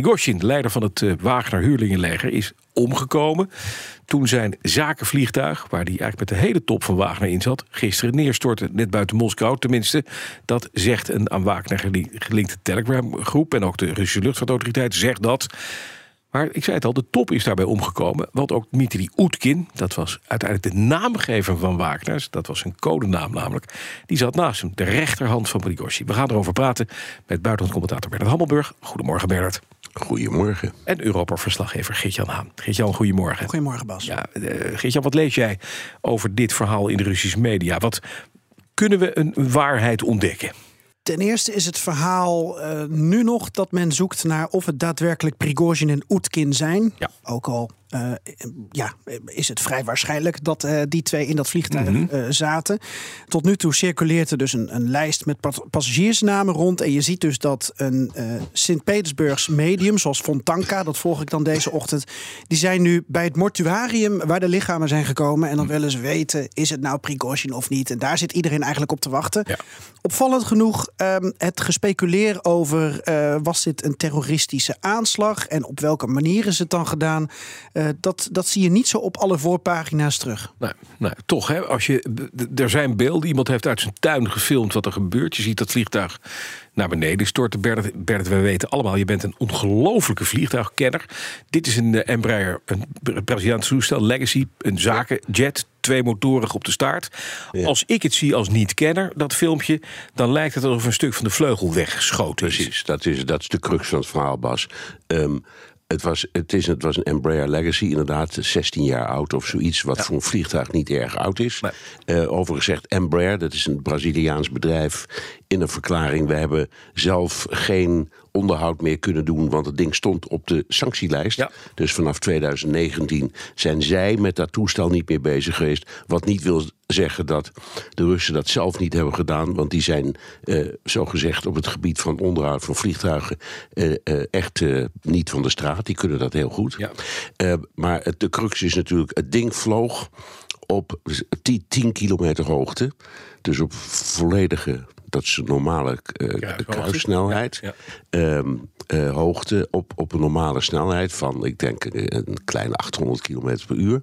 Prigozhin, de leider van het uh, Wagner-huurlingenleger, is omgekomen. Toen zijn zakenvliegtuig, waar hij eigenlijk met de hele top van Wagner in zat, gisteren neerstortte, net buiten Moskou. Tenminste, dat zegt een aan Wagner gelinkte Telegram-groep. En ook de Russische luchtvaartautoriteit zegt dat. Maar ik zei het al, de top is daarbij omgekomen. Want ook Dmitri Oetkin, dat was uiteindelijk de naamgever van Wagner... dat was zijn codenaam namelijk, die zat naast hem. De rechterhand van Prigozhin. We gaan erover praten met buitenlandcommentator Bernard Hammelburg. Goedemorgen Bernard. Goedemorgen. En Europa-verslaggever Geert-Jan Haan. Geert-Jan, goedemorgen. Goedemorgen Bas. Ja, uh, Geert-Jan, wat lees jij over dit verhaal in de Russische media? Wat kunnen we een waarheid ontdekken? Ten eerste is het verhaal uh, nu nog dat men zoekt naar of het daadwerkelijk Prigozhin en Oetkin zijn. Ja. Ook al uh, ja, is het vrij waarschijnlijk dat uh, die twee in dat vliegtuig mm -hmm. zaten. Tot nu toe circuleert er dus een, een lijst met passagiersnamen rond. En je ziet dus dat een Sint-Petersburgs medium, zoals Fontanka, dat volg ik dan deze ochtend, die zijn nu bij het mortuarium waar de lichamen zijn gekomen. En dan willen ze weten, is het nou Prigozhin of niet? En daar zit iedereen eigenlijk op te wachten. Ja. Opvallend genoeg um, het gespeculeer over was dit een terroristische aanslag en op welke manier is het dan gedaan? Uh, dat, dat zie je niet zo op alle voorpagina's terug. Nee, nee, toch, hè, als je, er zijn beelden. Iemand heeft uit zijn tuin gefilmd wat er gebeurt. Je ziet dat vliegtuig naar beneden storten. Bert, Bert, we weten allemaal, je bent een ongelofelijke vliegtuigkenner. Dit is een uh, Embraer, een Braziliaans toestel, Legacy, een zakenjet. Twee motoren op de staart. Ja. Als ik het zie als niet-kenner, dat filmpje... dan lijkt het alsof een stuk van de vleugel weggeschoten is. Precies, dat is, dat is de crux van het verhaal, Bas. Um, het was, het, is, het was een Embraer Legacy, inderdaad 16 jaar oud of zoiets, wat ja. voor een vliegtuig niet erg oud is. Nee. Uh, overigens zegt Embraer, dat is een Braziliaans bedrijf, in een verklaring: we hebben zelf geen onderhoud meer kunnen doen, want het ding stond op de sanctielijst. Ja. Dus vanaf 2019 zijn zij met dat toestel niet meer bezig geweest. Wat niet wil zeggen dat de Russen dat zelf niet hebben gedaan, want die zijn uh, zogezegd op het gebied van onderhoud van vliegtuigen uh, uh, echt niet van de straat. Die kunnen dat heel goed. Ja. maar het, de crux is natuurlijk, het ding vloog op 10, 10 kilometer hoogte. Dus op volledige dat is een normale kruissnelheid. Ja, ja. Um, uh, hoogte op, op een normale snelheid van, ik denk, een kleine 800 km per uur.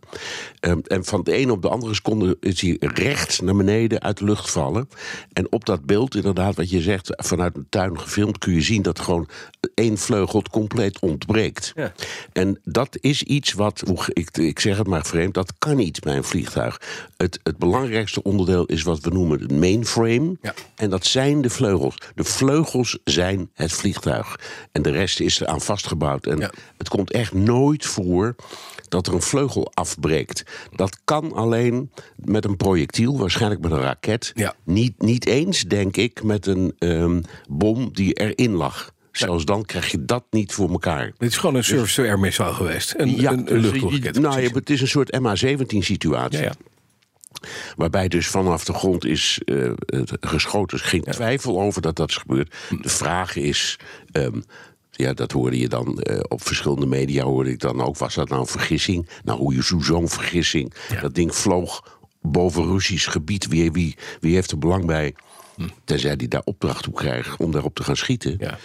Um, en van de ene op de andere seconde is hij recht naar beneden uit de lucht vallen. En op dat beeld, inderdaad, wat je zegt, vanuit een tuin gefilmd, kun je zien dat gewoon één vleugel compleet ontbreekt. Ja. En dat is iets wat, ik, ik zeg het maar vreemd, dat kan niet bij een vliegtuig. Het, het belangrijkste onderdeel is wat we noemen het mainframe. Ja. En dat zijn de vleugels. De vleugels zijn het vliegtuig. En de rest is eraan vastgebouwd. En ja. het komt echt nooit voor dat er een vleugel afbreekt. Dat kan alleen met een projectiel, waarschijnlijk met een raket. Ja. Niet, niet eens, denk ik, met een um, bom die erin lag. Zelfs dan krijg je dat niet voor elkaar. Dit is gewoon een surface-to-air missile geweest. Een, ja, een, een luchtraket. Nou, ja, het is een soort MH17 situatie. Ja, ja. Waarbij dus vanaf de grond is uh, geschoten. Er is geen twijfel over dat dat is gebeurd. De vraag is. Um, ja, dat hoorde je dan uh, op verschillende media. Hoorde ik dan ook. Was dat nou een vergissing? Nou, hoe je zo'n vergissing. Ja. Dat ding vloog boven Russisch gebied. Wie, wie, wie heeft er belang bij? Hm. Tenzij hij daar opdracht toe krijgt om daarop te gaan schieten. Ja.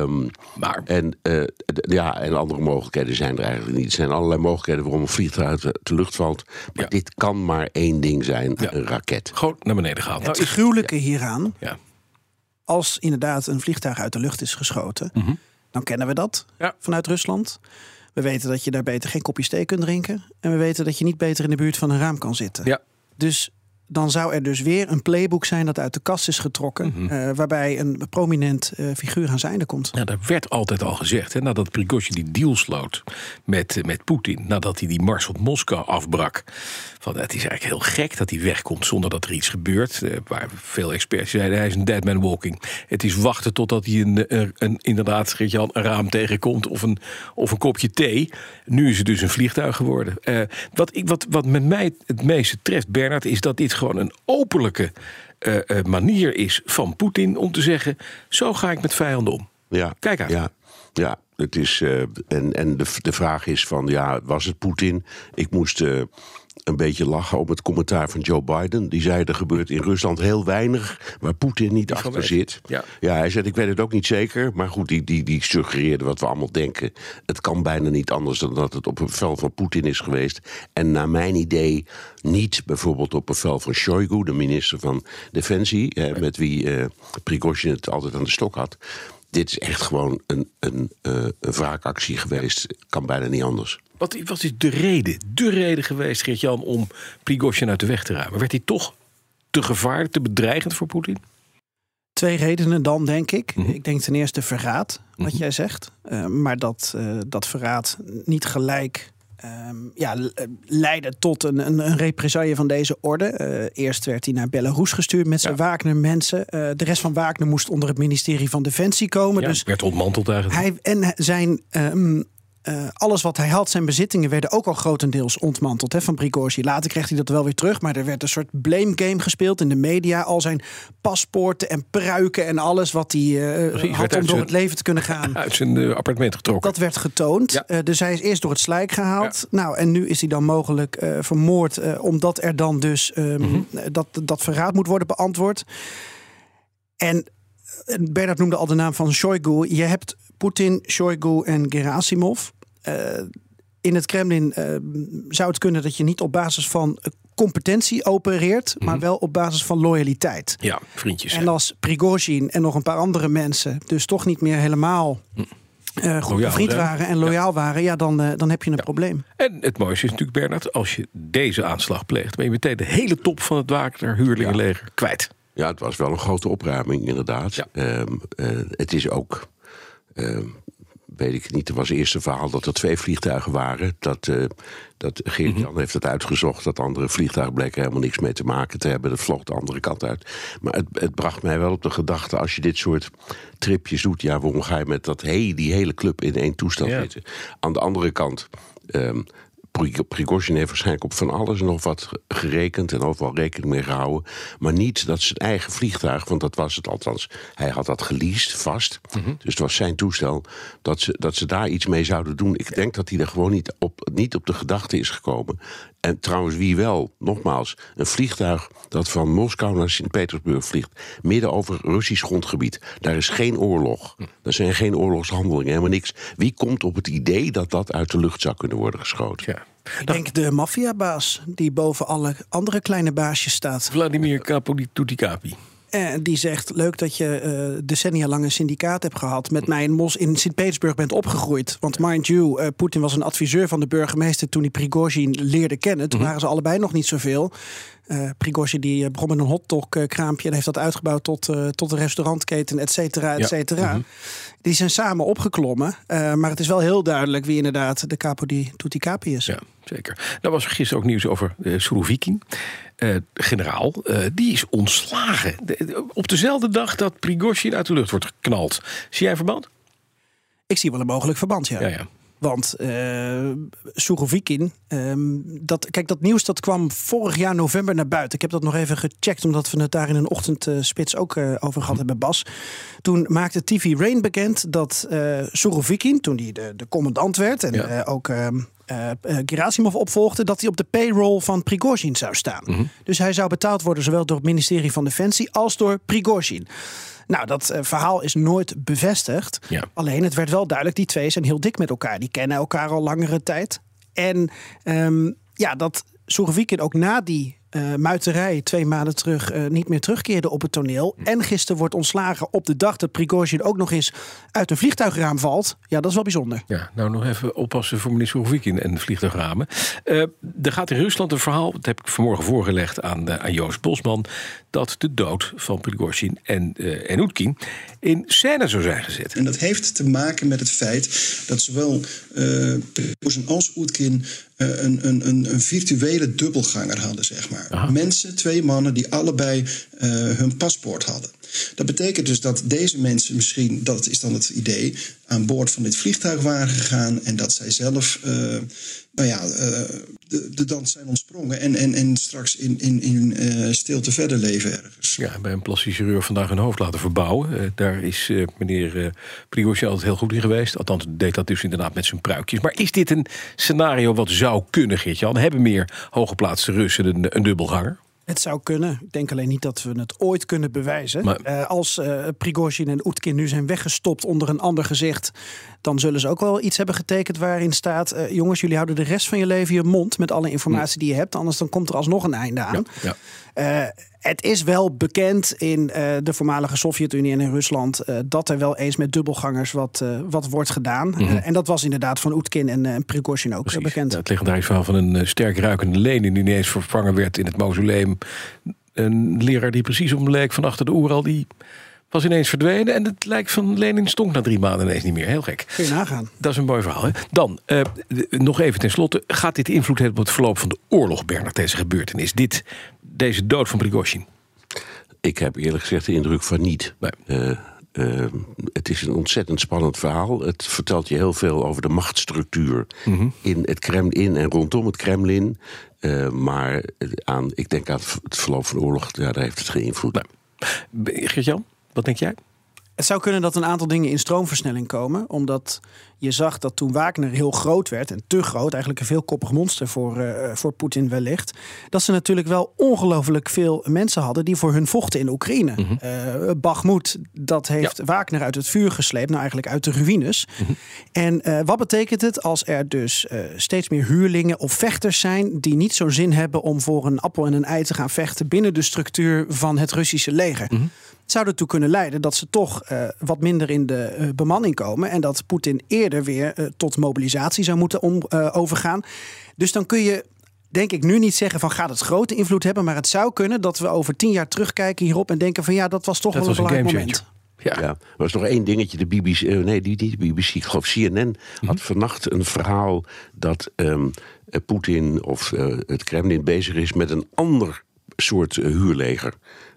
Um, maar. En, uh, ja, en andere mogelijkheden zijn er eigenlijk niet. Er zijn allerlei mogelijkheden waarom een vliegtuig uit de lucht valt. Maar Ja. dit kan maar één ding zijn: Ja. een raket. Gewoon naar beneden gehaald. Het Nou, is- gruwelijke hieraan, Ja. als inderdaad een vliegtuig uit de lucht is geschoten, Mhm. dan kennen we dat Ja. vanuit Rusland. We weten dat je daar beter geen kopje thee kunt drinken. En we weten dat je niet beter in de buurt van een raam kan zitten. Ja. Dus dan zou er dus weer een playbook zijn dat uit de kast is getrokken. Mhm. eh, waarbij een prominent eh, figuur aan zijn einde komt. Ja, dat werd altijd al gezegd. Hè, nadat Prigozhin die deal sloot met, eh, met Poetin. Nadat hij die mars op Moskou afbrak. Van, het is eigenlijk heel gek dat hij wegkomt zonder dat er iets gebeurt. Waar veel experts zeiden hij is een dead man walking. Het is wachten totdat hij een, een, een, inderdaad een raam tegenkomt. Of een, of een kopje thee. Nu is het dus een vliegtuig geworden. Wat, ik, wat, wat met mij het meeste treft, Bernard, is dat dit gewoon een openlijke manier is van Poetin om te zeggen: zo ga ik met vijanden om. Ja, Kijk uit. Ja, ja. Het is, en en de, de vraag is van, ja, was het Poetin? Ik moest een beetje lachen op het commentaar van Joe Biden. Die zei: er gebeurt in Rusland heel weinig waar Poetin niet achter zit. Ja. ja, hij zei: Ik weet het ook niet zeker. Maar goed, die, die, die suggereerde wat we allemaal denken. Het kan bijna niet anders dan dat het op een vel van Poetin is geweest. En naar mijn idee niet bijvoorbeeld op een vel van Shoigu, de minister van Defensie, eh, met wie eh, Prigozhin het altijd aan de stok had dit is echt gewoon een, een, uh, een wraakactie geweest. Kan bijna niet anders. Wat, wat is de reden, de reden geweest, Geert-Jan, om Prigozhin uit de weg te ruimen? Werd hij toch te gevaarlijk, te bedreigend voor Poetin? Twee redenen dan, denk ik. Mm -hmm. Ik denk ten eerste verraad, wat mm -hmm. jij zegt. Uh, maar dat, uh, dat verraad niet gelijk Um, ja, leidde tot een, een, een represaille van deze orde. Uh, eerst werd hij naar Belarus gestuurd met zijn ja. Wagner-mensen. Uh, de rest van Wagner moest onder het ministerie van Defensie komen. Ja, dus werd ontmanteld eigenlijk. Hij, en zijn um, uh, alles wat hij had, zijn bezittingen, werden ook al grotendeels ontmanteld hè, van Prigozhin. Later kreeg hij dat wel weer terug, maar er werd een soort blame game gespeeld in de media. Al zijn paspoorten en pruiken en alles wat hij uh, Precies, had om door het leven te kunnen gaan. Uit zijn uh, appartement getrokken. Dat werd getoond. Ja. dus hij is eerst door het slijk gehaald. Ja. Nou, en nu is hij dan mogelijk vermoord, omdat er dan dus um, mm -hmm. dat, dat verraad moet worden beantwoord. En Bernard noemde al de naam van Shoigu. Je hebt Poetin, Shoigu en Gerasimov. Uh, in het Kremlin uh, zou het kunnen dat je niet op basis van competentie opereert, maar wel op basis van loyaliteit. Ja, vriendjes. En als Prigozhin en nog een paar andere mensen dus toch niet meer helemaal uh, goed bevriend waren en loyaal ja. waren, ja, dan, uh, dan heb je een ja. probleem. En het mooiste is natuurlijk, Bernard, als je deze aanslag pleegt, ben je meteen de hele top van het Wagner huurlingenleger ja. kwijt. Ja, het was wel een grote opruiming, inderdaad. Ja. Um, uh, het is ook, weet ik niet, er was eerst een verhaal dat er twee vliegtuigen waren. Dat, uh, dat Geert-Jan mm -hmm. heeft het uitgezocht. Dat andere vliegtuigen bleken helemaal niks mee te maken te hebben. Dat vloog de andere kant uit. Maar het, het bracht mij wel op de gedachte, als je dit soort tripjes doet... ja, waarom ga je met dat, hey, die hele club in één toestel ja. zitten? Aan de andere kant... Um, Prigozhin heeft waarschijnlijk op van alles nog wat gerekend en overal rekening mee gehouden. Maar niet dat zijn eigen vliegtuig, want dat was het althans. Hij had dat geleased vast. Mm -hmm. Dus het was zijn toestel. Dat ze, dat ze daar iets mee zouden doen. Ik denk dat hij er gewoon niet op, niet op de gedachte is gekomen. En trouwens, wie wel, nogmaals, een vliegtuig dat van Moskou naar Sint-Petersburg vliegt, midden over Russisch grondgebied. Daar is geen oorlog. Er zijn geen oorlogshandelingen, helemaal niks. Wie komt op het idee dat dat uit de lucht zou kunnen worden geschoten? Ja. Ik denk de maffiabaas die boven alle andere kleine baasjes staat. Vladimir Kapoditutikapi. En die zegt: Leuk dat je uh, decennia lang een syndicaat hebt gehad. Met mij in Mos in Sint-Petersburg bent opgegroeid. Want mind you, uh, Poetin was een adviseur van de burgemeester toen hij Prigozhin leerde kennen. Toen -hmm. waren ze allebei nog niet zoveel. Uh, Prigozhin die begon met een hotdog-kraampje en heeft dat uitgebouwd tot, uh, tot een restaurantketen, et cetera, et cetera. Ja. Mm -hmm. Die zijn samen opgeklommen. Uh, maar het is wel heel duidelijk wie inderdaad de capo di tutti capi is. Ja, zeker. Er was gisteren ook nieuws over uh, Surovikin. Uh, generaal, die is ontslagen. De, op dezelfde dag dat Prigozhin uit de lucht wordt geknald. Zie jij verband? Ik zie wel een mogelijk verband, ja. ja, ja. Want uh, Surovikin, um, dat, kijk, dat nieuws dat kwam vorig jaar november naar buiten. Ik heb dat nog even gecheckt, omdat we het daar in een ochtendspits ook uh, over gehad hebben, Bas. Toen maakte TV Rain bekend dat uh, Surovikin, toen hij de, de commandant werd en ja. ook uh, Gerasimov opvolgde, dat hij op de payroll van Prigozhin zou staan. Mm -hmm. Dus hij zou betaald worden zowel door het ministerie van Defensie als door Prigozhin. Nou, dat uh, verhaal is nooit bevestigd. Ja. Alleen het werd wel duidelijk, die twee zijn heel dik met elkaar. Die kennen elkaar al langere tijd. En um, ja, dat Surovikin ook na die uh, muiterij twee maanden terug uh, niet meer terugkeerde op het toneel. En gisteren wordt ontslagen op de dag dat Prigozhin ook nog eens uit een vliegtuigraam valt. Ja, dat is wel bijzonder. Ja, nou nog even oppassen voor meneer Surovikin en de vliegtuigramen. Uh, er gaat in Rusland een verhaal, dat heb ik vanmorgen voorgelegd aan, aan Joost Bosman, dat de dood van Prigozhin en, uh, en Oetkin in scène zou zijn gezet. En dat heeft te maken met het feit dat zowel Prigozhin als Oetkin een, een, een, een virtuele dubbelganger hadden, zeg maar. Mensen, twee mannen die allebei uh, hun paspoort hadden. Dat betekent dus dat deze mensen misschien, dat is dan het idee, aan boord van dit vliegtuig waren gegaan en dat zij zelf, uh, nou ja, uh, de, de dans zijn ontsprongen en, en, en straks in, in, in uh, stilte verder leven ergens. Ja, bij een plastisch chirurg vandaag hun hoofd laten verbouwen. daar is meneer uh, Prigozhin altijd heel goed in geweest. Althans, deed dat dus inderdaad met zijn pruikjes. Maar is dit een scenario wat zou kunnen, Geert-Jan? Hebben meer hooggeplaatste Russen een, een dubbelganger? Het zou kunnen. Ik denk alleen niet dat we het ooit kunnen bewijzen. Maar... Uh, als uh, Prigozhin en Oetkin nu zijn weggestopt onder een ander gezicht... dan zullen ze ook wel iets hebben getekend waarin staat... Uh, jongens, jullie houden de rest van je leven je mond... met alle informatie die je hebt. Anders dan komt er alsnog een einde aan. Ja, ja. het is wel bekend in de voormalige Sovjet-Unie en in Rusland... dat er wel eens met dubbelgangers wat, wat wordt gedaan. Mm -hmm. en dat was inderdaad van Oetkin en Prigozhin ook Precies. bekend. Ja, het legendarisch verhaal van een sterk ruikende Lenin... die ineens vervangen werd in het mausoleum een leraar die precies om leek van achter de Oeral, die was ineens verdwenen. En het lijkt van Lenin stonk na drie maanden ineens niet meer. Heel gek. Kun je nagaan. Dat is een mooi verhaal. Hè? Dan, uh, nog even tenslotte. Gaat dit invloed hebben op het verloop van de oorlog, Bernard, deze gebeurtenis? Dit, deze dood van Prigozhin? Ik heb eerlijk gezegd de indruk van niet. Nee. Uh, uh, het is een ontzettend spannend verhaal. Het vertelt je heel veel over de machtsstructuur mm -hmm. in het Kremlin en rondom het Kremlin. Uh, maar aan, ik denk aan het verloop van de oorlog, ja, daar heeft het geen invloed. Nee. Gert-Jan, wat denk jij? Het zou kunnen dat een aantal dingen in stroomversnelling komen. Omdat je zag dat toen Wagner heel groot werd, en te groot, eigenlijk een veelkoppig monster voor, uh, voor Poetin wellicht. Dat ze natuurlijk wel ongelooflijk veel mensen hadden die voor hun vochten in Oekraïne. Mm -hmm. uh, dat heeft ja. Wagner uit het vuur gesleept, nou eigenlijk uit de ruïnes. Mm -hmm. En uh, wat betekent het als er dus steeds meer huurlingen of vechters zijn die niet zo'n zin hebben om voor een appel en een ei te gaan vechten binnen de structuur van het Russische leger? Mm -hmm zou ertoe kunnen leiden dat ze toch uh, wat minder in de uh, bemanning komen. En dat Poetin eerder weer uh, tot mobilisatie zou moeten om, overgaan. Dus dan kun je. Denk ik nu niet zeggen van gaat het grote invloed hebben, maar het zou kunnen dat we over tien jaar terugkijken hierop en denken van ja, dat was toch dat wel was een belangrijk moment. Ja. ja, er was nog één dingetje. De BBC, nee, die, die BBC, ik geloof CNN, mm -hmm. had vannacht een verhaal dat um, Poetin of uh, het Kremlin bezig is met een ander soort uh, huurleger.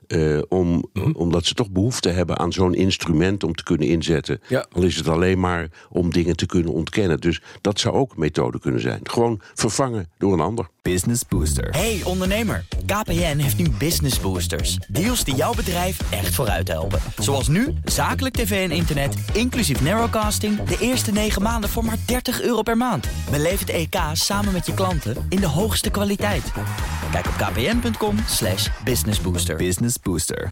Uh, om, mm -hmm. Omdat ze toch behoefte hebben aan zo'n instrument om te kunnen inzetten. Ja. Al is het alleen maar om dingen te kunnen ontkennen. Dus dat zou ook een methode kunnen zijn. Gewoon vervangen door een ander. Business Booster. Hey ondernemer, KPN heeft nu Business Boosters. Deals die jouw bedrijf echt vooruit helpen. Zoals nu, zakelijk tv en internet, inclusief narrowcasting... de eerste 9 maanden voor maar 30 euro per maand. Beleef het EK samen met je klanten in de hoogste kwaliteit. Kijk op kpn.com slash businessbooster. Booster.